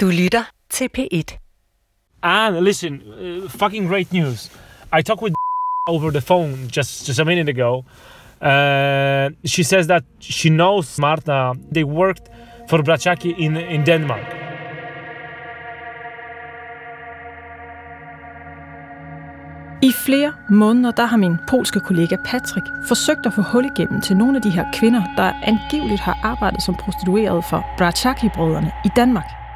Du lytter til P1. And listen, uh, fucking great news. I talked with over the phone just just a minute ago. Uh, she says that she knows Marta. They worked for Brachaki in in Denmark. I flere måneder der har min polske kollega Patrick forsøgt at få hul igennem til nogle af de her kvinder, der angiveligt har arbejdet som prostituerede for Brachaki-brødrene i Danmark.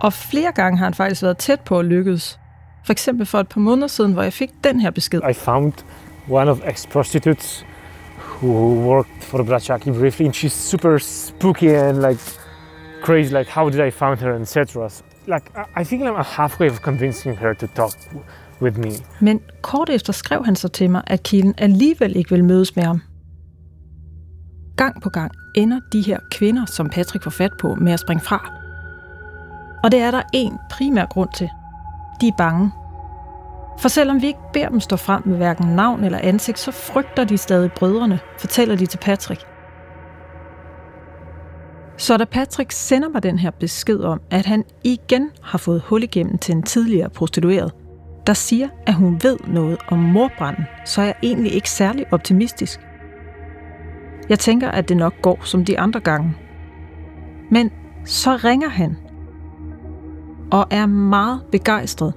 Og flere gange har han faktisk været tæt på at lykkes. For eksempel for et par måneder siden, hvor jeg fik den her besked. I found one of ex-prostitutes who worked for Brachaki briefly, and she's super spooky and like crazy. Like, how did I find her, etc. Like, I- I think I'm halfway of convincing her to talk with me. Men kort efter skrev han så til mig, at kilden alligevel ikke vil mødes med ham. Gang på gang ender de her kvinder, som Patrick får fat på, med at springe fra. Og det er der en primær grund til. De er bange. For selvom vi ikke beder dem stå frem med hverken navn eller ansigt, så frygter de stadig brødrene, fortæller de til Patrick. Så da Patrick sender mig den her besked om, at han igen har fået hul igennem til en tidligere prostitueret, der siger, at hun ved noget om morbranden, så er jeg egentlig ikke særlig optimistisk. Jeg tænker, at det nok går som de andre gange. Men så ringer han og er meget begejstret.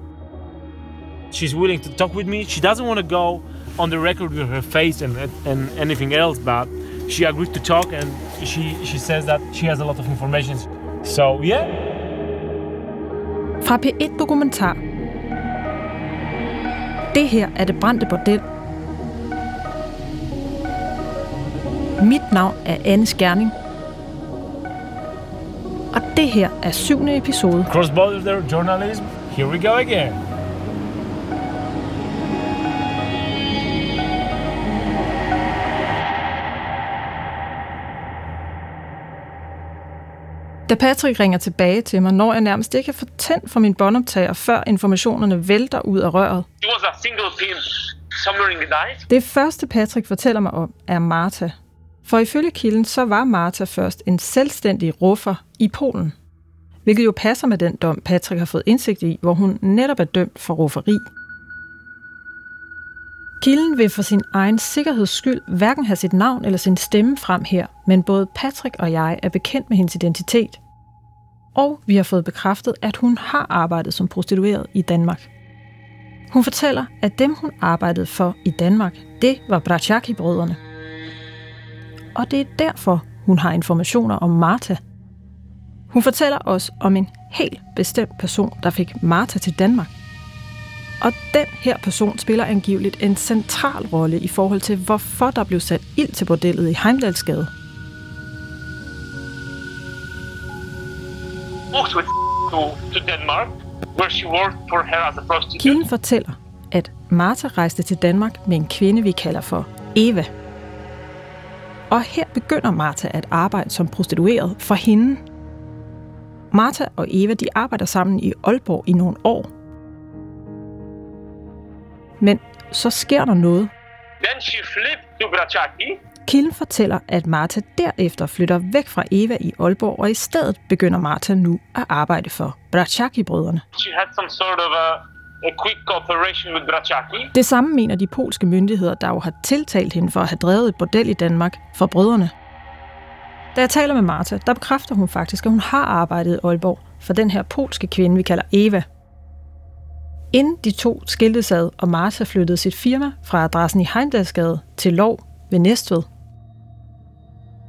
She's willing to talk with me. She doesn't want to go on the record with her face and and anything else, but she agreed to talk, and she she says that she has a lot of information. So yeah, Fra P1 Dokumentar. Det her er det brændte bordel. Mit navn er Anne Skærning. Og det her er syvende episode. cross-border journalism. Here we go again. Da Patrick ringer tilbage til mig, når jeg nærmest ikke kan få tændt for min båndoptager, før informationerne vælter ud af røret. Single somewhere in the night. Det første Patrick fortæller mig om, er Martha. For ifølge kilden, så var Martha først en selvstændig ruffer i Polen. Hvilket jo passer med den dom, Patrick har fået indsigt i, hvor hun netop er dømt for rufferi. Kilden vil for sin egen sikkerheds skyld hverken have sit navn eller sin stemme frem her, men både Patrick og jeg er bekendt med hendes identitet. Og vi har fået bekræftet, at hun har arbejdet som prostitueret i Danmark. Hun fortæller, at dem hun arbejdede for i Danmark, det var Braciaki-brødrene og det er derfor, hun har informationer om Martha. Hun fortæller os om en helt bestemt person, der fik Martha til Danmark. Og den her person spiller angiveligt en central rolle i forhold til, hvorfor der blev sat ild til bordellet i Heimdalsgade. Kilden fortæller, at Martha rejste til Danmark med en kvinde, vi kalder for Eva. Og her begynder Martha at arbejde som prostitueret for hende. Martha og Eva de arbejder sammen i Aalborg i nogle år. Men så sker der noget. Then she flipped to Brachaki. Kilden fortæller, at Martha derefter flytter væk fra Eva i Aalborg, og i stedet begynder Martha nu at arbejde for Brachaki-brødrene. She had some sort of a, a quick cooperation with Braciaki. Det samme mener de polske myndigheder, der jo har tiltalt hende for at have drevet et bordel i Danmark for brødrene. Da jeg taler med Martha, der bekræfter hun faktisk, at hun har arbejdet i Aalborg for den her polske kvinde, vi kalder Eva. Inden de to skiltes ad, og Martha flyttede sit firma fra adressen i Heimdalsgade til Lov ved Næstved.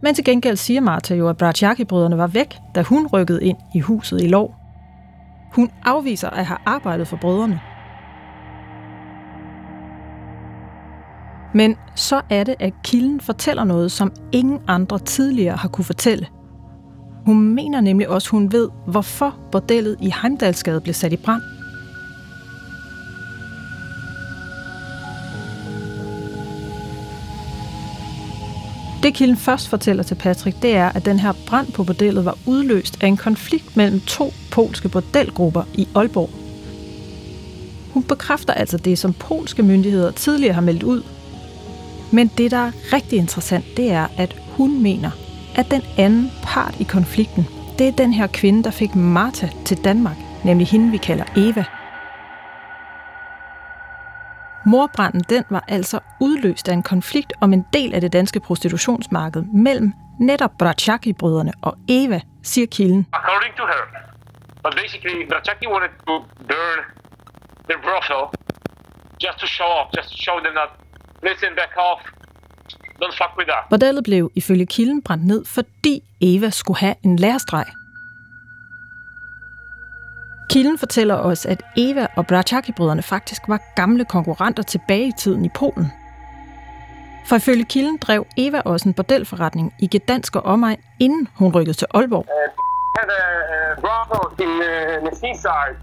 Men til gengæld siger Martha jo, at Braciaki-brødrene var væk, da hun rykkede ind i huset i Lov. Hun afviser at have arbejdet for brødrene. Men så er det, at kilden fortæller noget, som ingen andre tidligere har kunne fortælle. Hun mener nemlig også, hun ved, hvorfor bordellet i Heimdalsgade blev sat i brand. Det kilden først fortæller til Patrick, det er, at den her brand på bordellet var udløst af en konflikt mellem to polske bordelgrupper i Aalborg. Hun bekræfter altså det, som polske myndigheder tidligere har meldt ud. Men det, der er rigtig interessant, det er, at hun mener, at den anden part i konflikten, det er den her kvinde, der fik Martha til Danmark, nemlig hende, vi kalder Eva. Morbranden den var altså udløst af en konflikt om en del af det danske prostitutionsmarked mellem netop Brachaki-brødrene og Eva, siger kilden. According to her. But basically, Brachaki wanted to burn their brothel just to show off, just to show them that, listen, back off, don't fuck with that. Bordellet blev ifølge kilden brændt ned, fordi Eva skulle have en lærestreg. Kilden fortæller os, at Eva og Brachaki-brødrene faktisk var gamle konkurrenter tilbage i tiden i Polen. For ifølge kilden drev Eva også en bordelforretning i Gdansk og omegn, inden hun rykkede til Aalborg. Øh, had a, a øh, brothels in, uh, øh, in the seaside,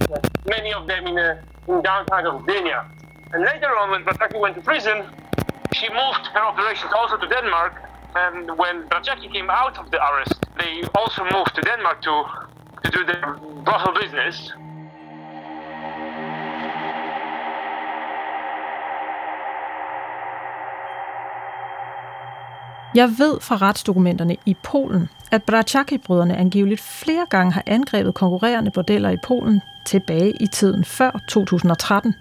many of them in, uh, in downtown of Gdynia. And later on, when Brachaki went to prison, she moved her operations also to Denmark. And when Brachaki came out of the arrest, they also moved to Denmark to, to do their brothel business. Jeg ved fra retsdokumenterne i Polen, at Braciaki-brødrene angiveligt flere gange har angrebet konkurrerende bordeller i Polen tilbage i tiden før 2013.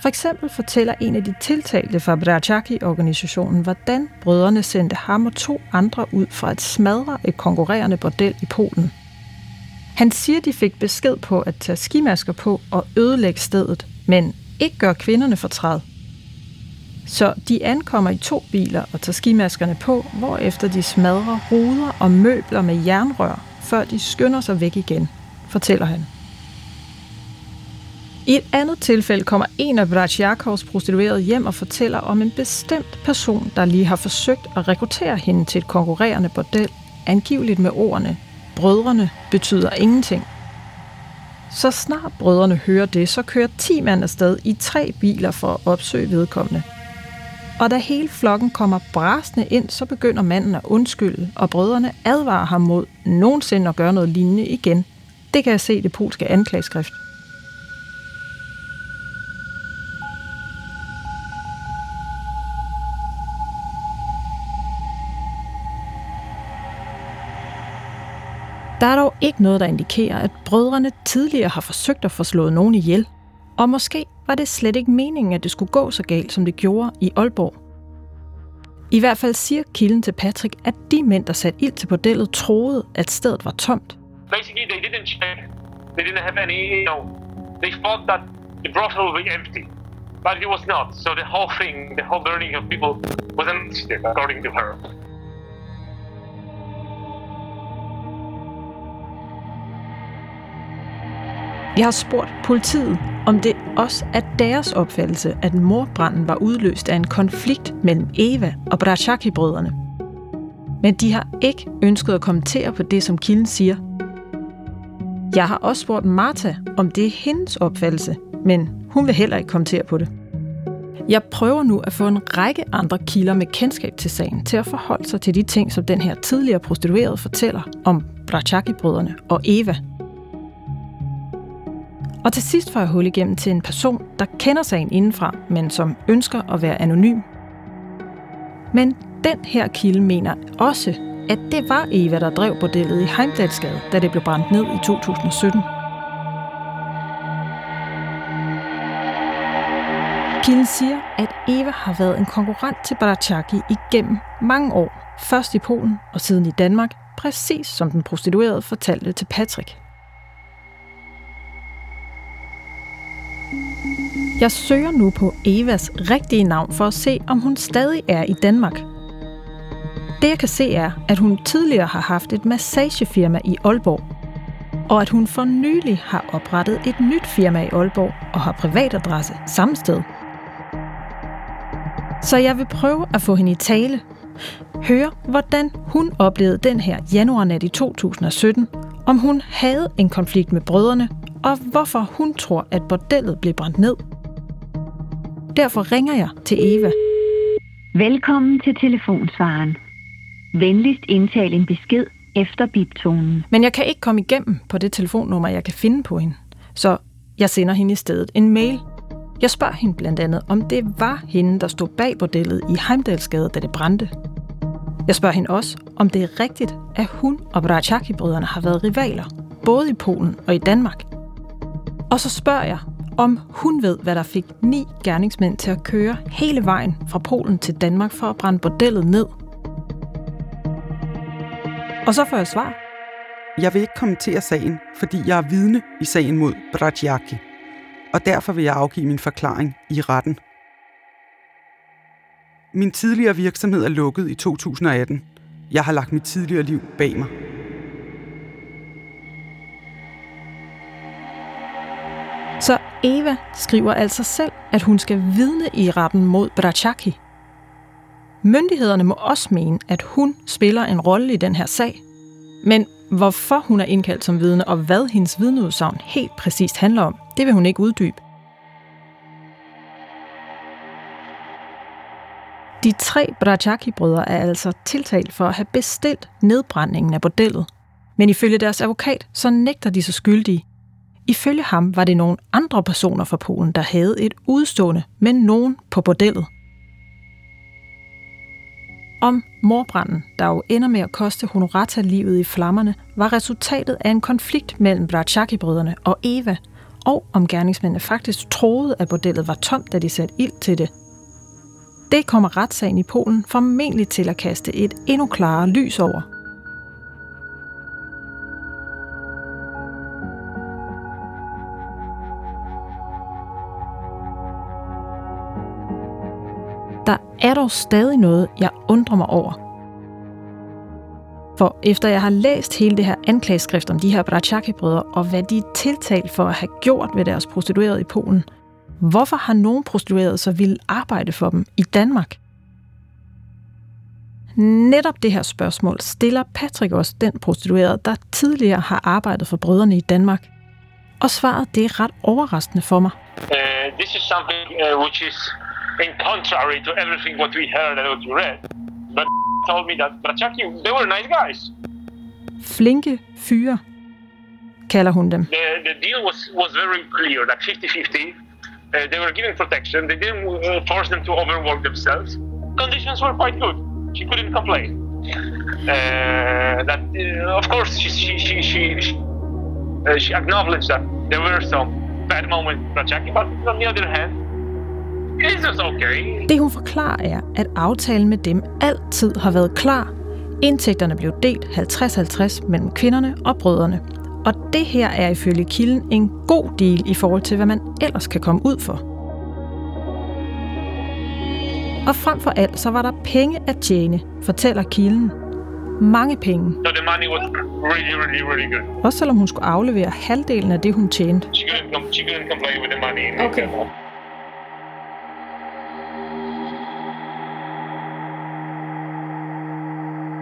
For eksempel fortæller en af de tiltalte fra Braciaki-organisationen, hvordan brødrene sendte ham og to andre ud for at smadre et konkurrerende bordel i Polen. Han siger, de fik besked på at tage skimasker på og ødelægge stedet, men ikke gør kvinderne fortræd. Så de ankommer i to biler og tager skimaskerne på, hvorefter de smadrer ruder og møbler med jernrør, før de skynder sig væk igen, fortæller han. I et andet tilfælde kommer en af Bratsjakovs prostituerede hjem og fortæller om en bestemt person, der lige har forsøgt at rekruttere hende til et konkurrerende bordel, angiveligt med ordene, brødrene betyder ingenting. Så snart brødrene hører det, så kører 10 mand afsted i tre biler for at opsøge vedkommende. Og da hele flokken kommer brasende ind, så begynder manden at undskylde, og brødrene advarer ham mod nogensinde at gøre noget lignende igen. Det kan jeg se i det polske anklageskrift. Der er dog ikke noget, der indikerer, at brødrene tidligere har forsøgt at få slået nogen ihjel. Og måske var det slet ikke meningen, at det skulle gå så galt, som det gjorde i Aalborg. I hvert fald siger kilden til Patrick, at de mænd, der satte ild til bordellet, troede, at stedet var tomt. Basically, they didn't check. They didn't have any, you know, they thought that the brothel would be empty. But it was not. So the whole thing, the whole burning of people was an accident, according to her. Jeg har spurgt politiet, om det også er deres opfattelse, at morbranden var udløst af en konflikt mellem Eva og Brachaki-brødrene. Men de har ikke ønsket at kommentere på det, som kilden siger. Jeg har også spurgt Martha, om det er hendes opfattelse, men hun vil heller ikke kommentere på det. Jeg prøver nu at få en række andre kilder med kendskab til sagen til at forholde sig til de ting, som den her tidligere prostituerede fortæller om Brachaki-brødrene og Eva – og til sidst får jeg hul igennem til en person, der kender sagen indenfra, men som ønsker at være anonym. Men den her kilde mener også, at det var Eva, der drev bordellet i Heimdalsgade, da det blev brændt ned i 2017. Kilden siger, at Eva har været en konkurrent til Barachaki igennem mange år. Først i Polen og siden i Danmark, præcis som den prostituerede fortalte til Patrick. Jeg søger nu på Evas rigtige navn for at se, om hun stadig er i Danmark. Det jeg kan se er, at hun tidligere har haft et massagefirma i Aalborg, og at hun for nylig har oprettet et nyt firma i Aalborg og har privatadresse samme sted. Så jeg vil prøve at få hende i tale. Høre, hvordan hun oplevede den her januarnat i 2017, om hun havde en konflikt med brødrene, og hvorfor hun tror, at bordellet blev brændt ned – Derfor ringer jeg til Eva. Velkommen til telefonsvaren. Venligst indtal en besked efter biptonen. Men jeg kan ikke komme igennem på det telefonnummer, jeg kan finde på hende. Så jeg sender hende i stedet en mail. Jeg spørger hende blandt andet, om det var hende, der stod bag bordellet i Heimdalsgade, da det brændte. Jeg spørger hende også, om det er rigtigt, at hun og Brachaki-brødrene har været rivaler, både i Polen og i Danmark. Og så spørger jeg, om hun ved, hvad der fik ni gerningsmænd til at køre hele vejen fra Polen til Danmark for at brænde bordellet ned. Og så får jeg svar. Jeg vil ikke kommentere sagen, fordi jeg er vidne i sagen mod Bratjaki, og derfor vil jeg afgive min forklaring i retten. Min tidligere virksomhed er lukket i 2018. Jeg har lagt mit tidligere liv bag mig. Så Eva skriver altså selv, at hun skal vidne i retten mod Brachaki. Myndighederne må også mene, at hun spiller en rolle i den her sag. Men hvorfor hun er indkaldt som vidne, og hvad hendes vidneudsagn helt præcist handler om, det vil hun ikke uddybe. De tre Brachaki-brødre er altså tiltalt for at have bestilt nedbrændingen af bordellet. Men ifølge deres advokat, så nægter de så skyldige. Ifølge ham var det nogle andre personer fra Polen, der havde et udstående med nogen på bordellet. Om morbranden, der jo ender med at koste Honorata livet i flammerne, var resultatet af en konflikt mellem Brachaki-brødrene og Eva, og om gerningsmændene faktisk troede, at bordellet var tomt, da de satte ild til det. Det kommer retssagen i Polen formentlig til at kaste et endnu klarere lys over. Er dog stadig noget, jeg undrer mig over. For efter jeg har læst hele det her anklageskrift om de her Brachaki-brødre, og hvad de er tiltalt for at have gjort ved deres prostituerede i Polen, hvorfor har nogen prostituerede så ville arbejde for dem i Danmark? Netop det her spørgsmål stiller Patrick også den prostituerede, der tidligere har arbejdet for brødrene i Danmark. Og svaret det er ret overraskende for mig. Uh, this is something uh, which is in contrary to everything what we heard and what we read. But told me that Brachaki, they were nice guys. Flinke fyre, kalder hun dem. The, the deal was, was very clear, like 50-50. Uh, they were given protection. They didn't uh, force them to overwork themselves. Conditions were quite good. She couldn't complain. Uh, that, uh, of course, she she she she, she, uh, she acknowledged that there were some bad moments with Brachaki, but on the other hand, was okay. Det hun forklarer er, at aftalen med dem altid har været klar. Indtægterne blev delt 50-50 mellem kvinderne og brødrene. Og det her er ifølge kilden en god deal i forhold til, hvad man ellers kan komme ud for. Og frem for alt, så var der penge at tjene, fortæller kilden. Mange penge. So the money was really, really, really good. Også selvom hun skulle aflevere halvdelen af det, hun tjente. She couldn't, she couldn't with the money. Okay.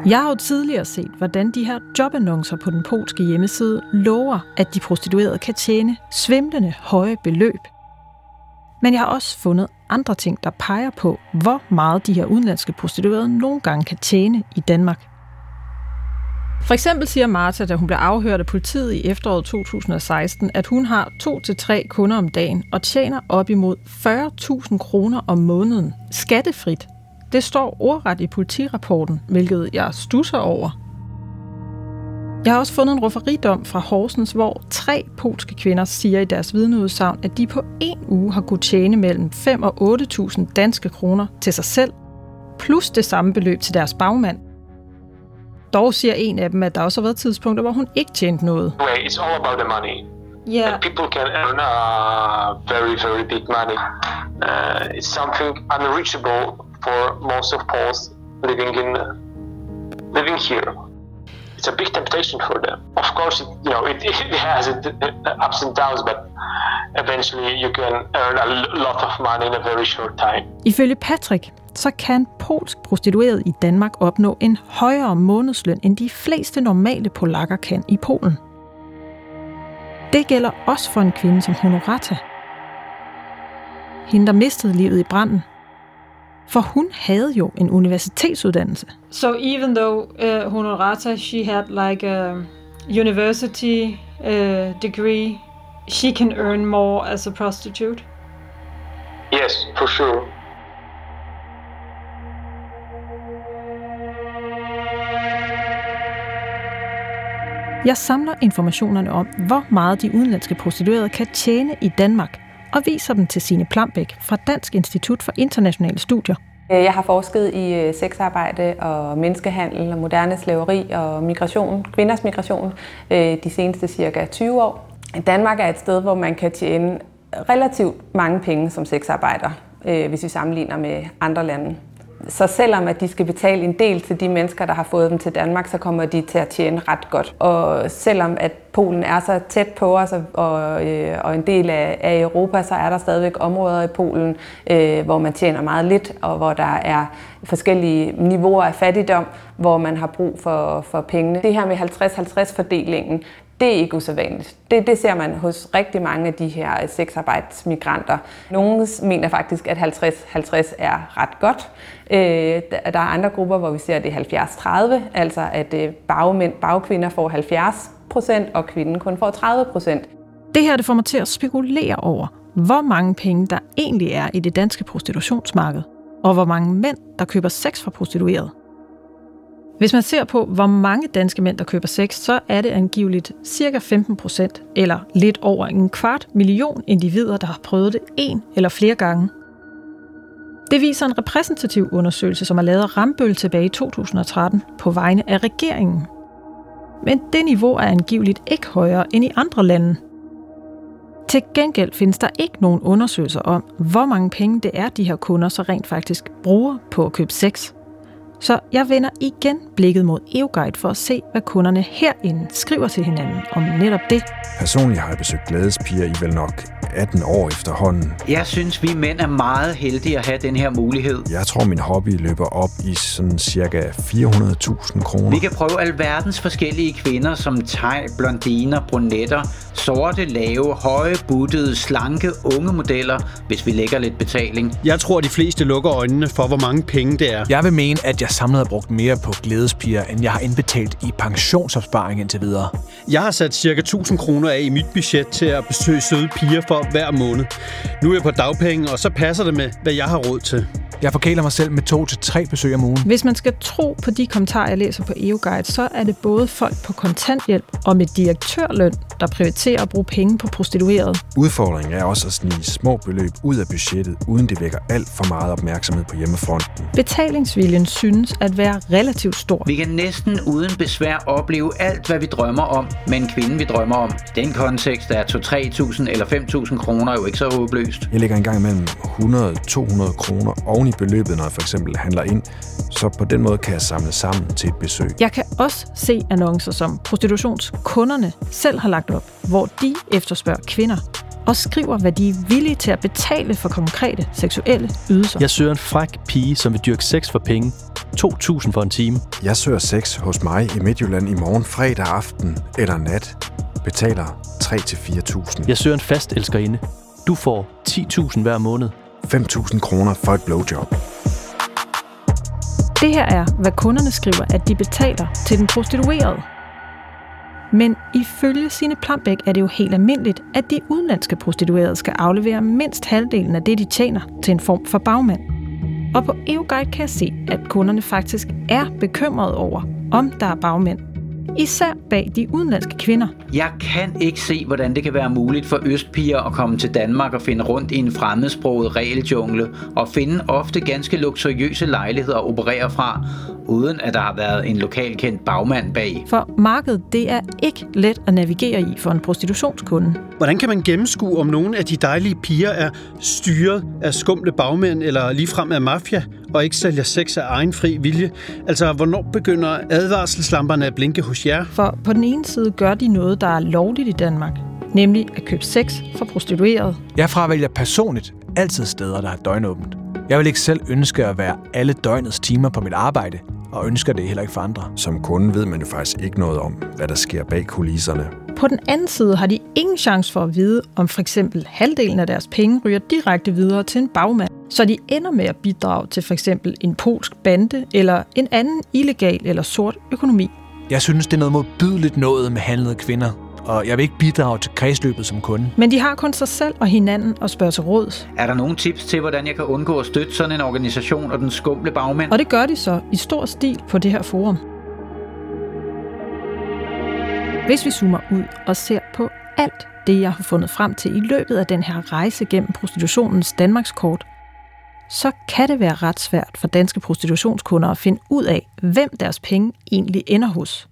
Jeg har jo tidligere set, hvordan de her jobannoncer på den polske hjemmeside lover, at de prostituerede kan tjene svimlende høje beløb. Men jeg har også fundet andre ting, der peger på, hvor meget de her udenlandske prostituerede nogle gange kan tjene i Danmark. For eksempel siger Martha, da hun blev afhørt af politiet i efteråret 2016, at hun har to til tre kunder om dagen og tjener op imod 40.000 kroner om måneden skattefrit. Det står ordret i politirapporten, hvilket jeg stusser over. Jeg har også fundet en rufferidom fra Horsens, hvor tre polske kvinder siger i deres vidneudsagn, at de på en uge har kunnet tjene mellem 5 og 8.000 danske kroner til sig selv, plus det samme beløb til deres bagmand. Dog siger en af dem, at der også har været tidspunkter, hvor hun ikke tjente noget. It's all about the money. Ja, And people can earn uh, very, very big money. Uh, it's something unreachable for most of Poles living in living here. It's a big temptation for them. Of course, it, you know it, it has its uh, ups and downs, but eventually you can earn a lot of money in a very short time. Ifølge Patrick, så kan polsk prostitueret i Danmark opnå en højere månedsløn, end de fleste normale polakker kan i Polen. Det gælder også for en kvinde som Honorata. Hende, der mistede livet i branden. For hun havde jo en universitetsuddannelse. So even though uh, Honorata, she had like a university uh, degree, she can earn more as a prostitute? Yes, for sure. Jeg samler informationerne om, hvor meget de udenlandske prostituerede kan tjene i Danmark, og viser dem til Sine Plambæk fra Dansk Institut for Internationale Studier. Øh, jeg har forsket i øh, sexarbejde og menneskehandel og moderne slaveri og migration, kvinders migration øh, de seneste cirka 20 år. Danmark er et sted, hvor man kan tjene relativt mange penge som sexarbejder, hvis vi sammenligner med andre lande. Så selvom at de skal betale en del til de mennesker, der har fået dem til Danmark, så kommer de til at tjene ret godt. Og selvom at Polen er så tæt på os og, øh, og en del af, af Europa, så er der stadigvæk områder i Polen, øh, hvor man tjener meget lidt, og hvor der er forskellige niveauer af fattigdom, hvor man har brug for, for pengene. Det her med 50-50-fordelingen, det er ikke usædvanligt. Det, det ser man hos rigtig mange af de her sexarbejdsmigranter. Nogle mener faktisk, at 50-50 er ret godt. Øh, der er andre grupper, hvor vi ser, at det er 70-30, altså at øh, bagmænd, bagkvinder får 70 procent, og kvinden kun får 30 procent. Det her det får mig til at spekulere over, hvor mange penge der egentlig er i det danske prostitutionsmarked, og hvor mange mænd, der køber sex fra prostituerede. Hvis man ser på, hvor mange danske mænd, der køber sex, så er det angiveligt cirka 15 procent, eller lidt over en kvart million individer, der har prøvet det en eller flere gange. Det viser en repræsentativ undersøgelse, som er lavet af Rambøl tilbage i 2013 på vegne af regeringen. Men det niveau er angiveligt ikke højere end i andre lande. Til gengæld findes der ikke nogen undersøgelser om, hvor mange penge det er, de her kunder så rent faktisk bruger på at købe sex. Så jeg vender igen blikket mod EUGuide for at se, hvad kunderne herinde skriver til hinanden om netop det. Personligt har jeg besøgt glædespiger i vel nok 18 år efterhånden. Jeg synes, vi mænd er meget heldige at have den her mulighed. Jeg tror, min hobby løber op i sådan cirka 400.000 kroner. Vi kan prøve alverdens forskellige kvinder som thai, blondiner, brunetter, sorte, lave, høje, buttede, slanke, unge modeller, hvis vi lægger lidt betaling. Jeg tror, de fleste lukker øjnene for, hvor mange penge det er. Jeg vil mene, at jeg samlet har brugt mere på glædespiger, end jeg har indbetalt i pensionsopsparing indtil videre. Jeg har sat cirka 1000 kroner af i mit budget til at besøge søde piger for hver måned. Nu er jeg på dagpenge, og så passer det med, hvad jeg har råd til. Jeg forkæler mig selv med to til tre besøg om ugen. Hvis man skal tro på de kommentarer, jeg læser på EUGuide, så er det både folk på kontanthjælp og med direktørløn, der prioriterer at bruge penge på prostituerede. Udfordringen er også at snige små beløb ud af budgettet, uden det vækker alt for meget opmærksomhed på hjemmefronten. Betalingsviljen synes at være relativt stor. Vi kan næsten uden besvær opleve alt, hvad vi drømmer om, men kvinden vi drømmer om. Den kontekst er 2-3.000 eller 5.000 kroner jo ikke så håbløst. Jeg lægger engang mellem 100-200 kroner oven i beløbet, når jeg for eksempel handler ind, så på den måde kan jeg samle sammen til et besøg. Jeg kan også se annoncer, som prostitutionskunderne selv har lagt op, hvor de efterspørger kvinder og skriver, hvad de er villige til at betale for konkrete seksuelle ydelser. Jeg søger en fræk pige, som vil dyrke sex for penge. 2.000 for en time. Jeg søger sex hos mig i Midtjylland i morgen fredag aften eller nat. Betaler 3-4.000. Jeg søger en fast elskerinde. Du får 10.000 hver måned. 5.000 kroner for et blowjob. Det her er, hvad kunderne skriver, at de betaler til den prostituerede. Men ifølge sine Plambæk er det jo helt almindeligt, at de udenlandske prostituerede skal aflevere mindst halvdelen af det, de tjener, til en form for bagmand. Og på EUGuide kan jeg se, at kunderne faktisk er bekymrede over, om der er bagmænd især bag de udenlandske kvinder. Jeg kan ikke se, hvordan det kan være muligt for østpiger at komme til Danmark og finde rundt i en fremmedsproget regeljungle og finde ofte ganske luksuriøse lejligheder at operere fra, uden at der har været en lokalkendt bagmand bag. For markedet, det er ikke let at navigere i for en prostitutionskunde. Hvordan kan man gennemskue, om nogle af de dejlige piger er styret af skumle bagmænd eller ligefrem af mafia, og ikke sælger sex af egen fri vilje? Altså, hvornår begynder advarselslamperne at blinke hos jer? For på den ene side gør de noget, der er lovligt i Danmark, nemlig at købe sex for prostitueret. Jeg fravælger personligt altid steder, der har døgnåbent. Jeg vil ikke selv ønske at være alle døgnets timer på mit arbejde, og ønsker det heller ikke for andre. Som kunde ved man jo faktisk ikke noget om, hvad der sker bag kulisserne. På den anden side har de ingen chance for at vide, om for eksempel halvdelen af deres penge ryger direkte videre til en bagmand, så de ender med at bidrage til for eksempel en polsk bande eller en anden illegal eller sort økonomi. Jeg synes, det er noget modbydeligt noget med handlede kvinder, og jeg vil ikke bidrage til kredsløbet som kunde. Men de har kun sig selv og hinanden at spørge til råds. Er der nogle tips til, hvordan jeg kan undgå at støtte sådan en organisation og den skumle bagmænd? Og det gør de så i stor stil på det her forum. Hvis vi zoomer ud og ser på alt det, jeg har fundet frem til i løbet af den her rejse gennem prostitutionens Danmarkskort, så kan det være ret svært for danske prostitutionskunder at finde ud af, hvem deres penge egentlig ender hos.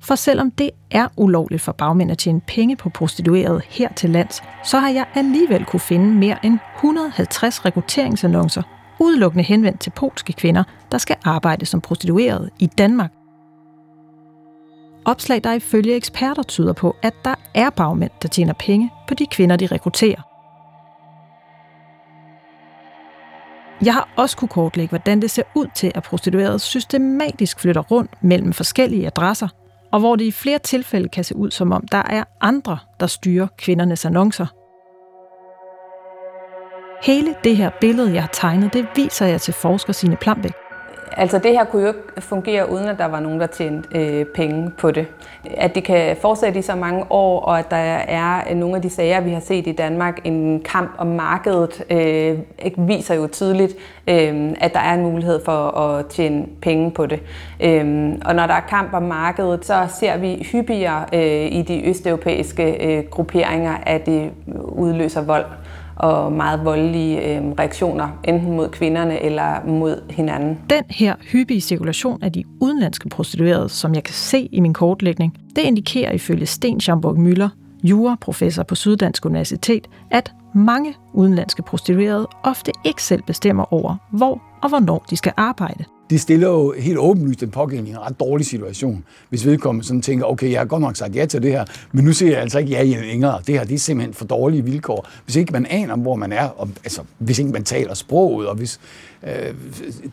For selvom det er ulovligt for bagmænd at tjene penge på prostituerede her til lands, så har jeg alligevel kunne finde mere end 150 rekrutteringsannoncer, udelukkende henvendt til polske kvinder, der skal arbejde som prostituerede i Danmark. Opslag, der ifølge eksperter tyder på, at der er bagmænd, der tjener penge på de kvinder, de rekrutterer. Jeg har også kunne kortlægge, hvordan det ser ud til, at prostituerede systematisk flytter rundt mellem forskellige adresser, og hvor det i flere tilfælde kan se ud som om, der er andre, der styrer kvindernes annoncer. Hele det her billede, jeg har tegnet, det viser jeg til forsker Signe Plambæk. Altså det her kunne jo ikke fungere, uden at der var nogen, der tjente øh, penge på det. At det kan fortsætte i så mange år, og at der er øh, nogle af de sager, vi har set i Danmark, en kamp om markedet, øh, viser jo tydeligt, øh, at der er en mulighed for at tjene penge på det. Øh, og når der er kamp om markedet, så ser vi hyppigere øh, i de østeuropæiske øh, grupperinger, at det udløser vold og meget voldelige øh, reaktioner, enten mod kvinderne eller mod hinanden. Den her hyppige cirkulation af de udenlandske prostituerede, som jeg kan se i min kortlægning, det indikerer ifølge Sten Schamburg Møller, juraprofessor på Syddansk Universitet, at mange udenlandske prostituerede ofte ikke selv bestemmer over, hvor og hvornår de skal arbejde det stiller jo helt åbenlyst den pågældende i en ret dårlig situation, hvis vedkommende sådan tænker, okay, jeg har godt nok sagt ja til det her, men nu siger jeg altså ikke ja i længere. Det her det er simpelthen for dårlige vilkår. Hvis ikke man aner, hvor man er, og, altså, hvis ikke man taler sproget, og hvis, øh,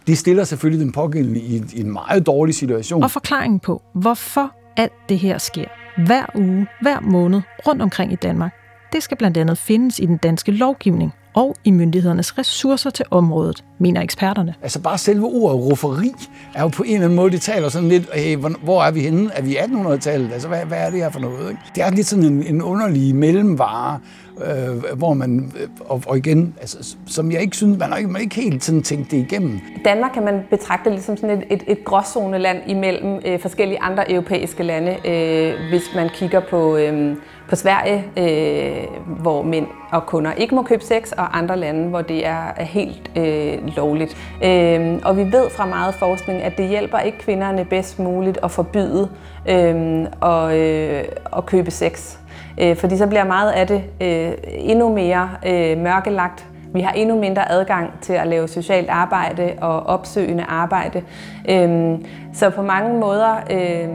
det stiller selvfølgelig den pågældende i, i en meget dårlig situation. Og forklaringen på, hvorfor alt det her sker, hver uge, hver måned, rundt omkring i Danmark, det skal blandt andet findes i den danske lovgivning og i myndighedernes ressourcer til området, mener eksperterne. Altså bare selve ordet rufferi er jo på en eller anden måde, det taler sådan lidt, hey, hvor er vi henne? Er vi 1800-tallet? Altså hvad, hvad er det her for noget? Ikke? Det er lidt sådan en, en underlig mellemvare, øh, hvor man, øh, og, og igen, altså, som jeg ikke synes, man har ikke, man har ikke helt sådan tænkt det igennem. Danmark kan man betragte lidt som sådan et, et, et gråzoneland imellem øh, forskellige andre europæiske lande, øh, hvis man kigger på, øh, på Sverige, øh, hvor mænd og kunder ikke må købe sex, og andre lande, hvor det er, er helt øh, lovligt. Øh, og vi ved fra meget forskning, at det hjælper ikke kvinderne bedst muligt at forbyde øh, og, øh, at købe sex. Øh, fordi så bliver meget af det øh, endnu mere øh, mørkelagt. Vi har endnu mindre adgang til at lave socialt arbejde og opsøgende arbejde. Øh, så på mange måder øh,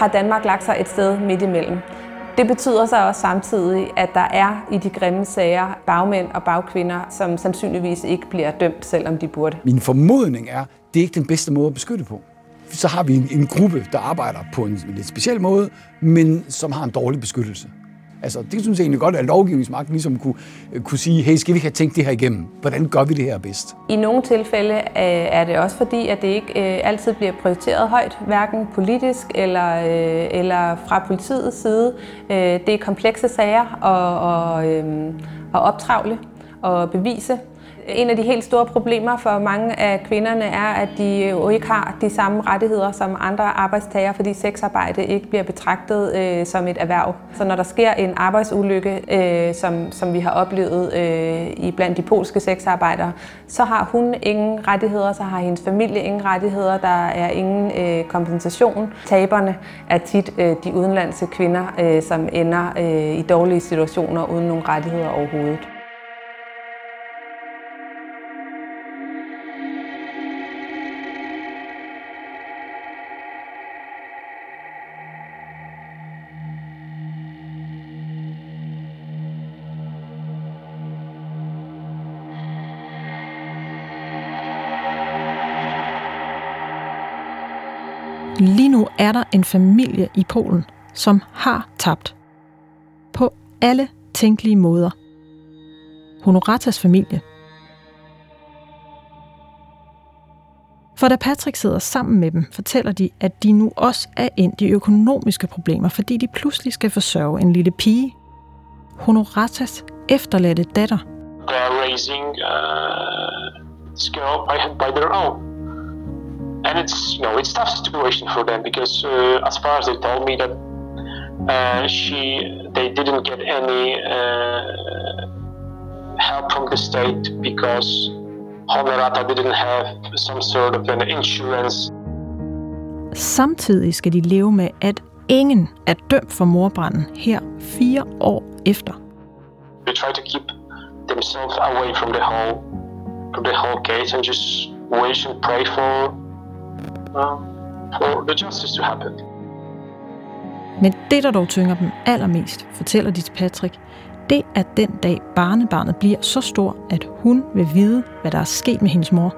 har Danmark lagt sig et sted midt imellem. Det betyder så også samtidig, at der er i de grimme sager bagmænd og bagkvinder, som sandsynligvis ikke bliver dømt, selvom de burde. Min formodning er, det er ikke den bedste måde at beskytte på så har vi en, en gruppe, der arbejder på en lidt speciel måde, men som har en dårlig beskyttelse. Altså, det synes jeg egentlig godt, at lovgivningsmagten ligesom kunne, øh, kunne sige, hey, skal vi ikke have tænkt det her igennem? Hvordan gør vi det her bedst? I nogle tilfælde øh, er det også fordi, at det ikke øh, altid bliver prioriteret højt, hverken politisk eller, øh, eller fra politiets side. Øh, det er komplekse sager at, øh, at optravle og bevise. En af de helt store problemer for mange af kvinderne er, at de jo ikke har de samme rettigheder som andre arbejdstager, fordi sexarbejde ikke bliver betragtet øh, som et erhverv. Så når der sker en arbejdsulykke, øh, som, som vi har oplevet øh, i blandt de polske sexarbejdere, så har hun ingen rettigheder, så har hendes familie ingen rettigheder, der er ingen øh, kompensation. Taberne er tit øh, de udenlandske kvinder, øh, som ender øh, i dårlige situationer uden nogen rettigheder overhovedet. Er der en familie i Polen, som har tabt. På alle tænkelige måder. Honoratas familie. For da Patrick sidder sammen med dem, fortæller de, at de nu også er ind i økonomiske problemer, fordi de pludselig skal forsørge en lille pige. Honoratas efterladte datter. They are raising uh, this girl by, by their own. And it's you know it's tough situation for them because uh, as far as they told me that uh, she they didn't get any uh, help from the state because Honorata didn't have some sort of an insurance. Samtidig skal de leve med, at ingen er dømt for morbranden her fire år efter. They try to keep themselves away from the whole from the whole case and just wish and pray for for the justice to happen. Men det, der dog tynger dem allermest, fortæller de til Patrick, det er den dag barnebarnet bliver så stor, at hun vil vide, hvad der er sket med hendes mor.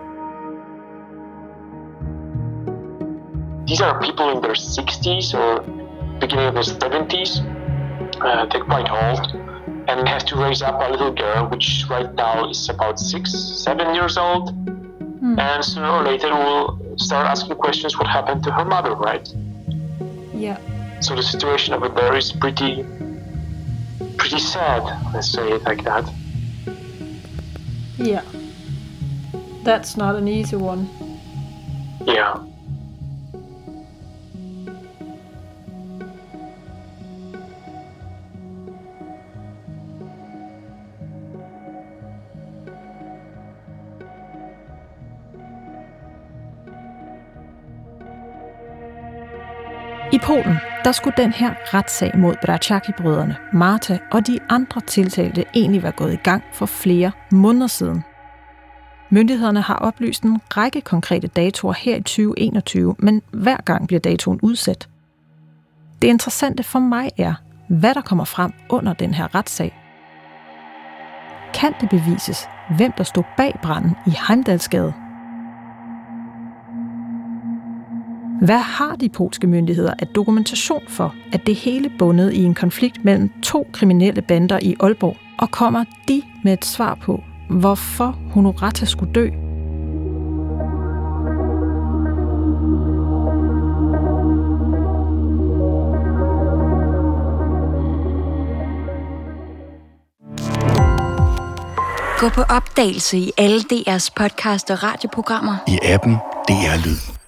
These are people in their 60s or beginning of their 70s. Uh, they're quite old and have to raise up a little girl, which right now is about six, seven years old. And sooner or later we'll start asking questions what happened to her mother, right? Yeah. So the situation over there is pretty, pretty sad. Let's say it like that. Yeah. That's not an easy one. Yeah. Polen, der skulle den her retssag mod Braciaki-brødrene, Marta og de andre tiltalte egentlig være gået i gang for flere måneder siden. Myndighederne har oplyst en række konkrete datoer her i 2021, men hver gang bliver datoen udsat. Det interessante for mig er, hvad der kommer frem under den her retssag. Kan det bevises, hvem der stod bag branden i Heimdalsgade? Hvad har de polske myndigheder af dokumentation for, at det hele bundet i en konflikt mellem to kriminelle bander i Aalborg? Og kommer de med et svar på, hvorfor Honorata skulle dø? Gå på opdagelse i alle DR's podcast og radioprogrammer. I appen DR Lyd.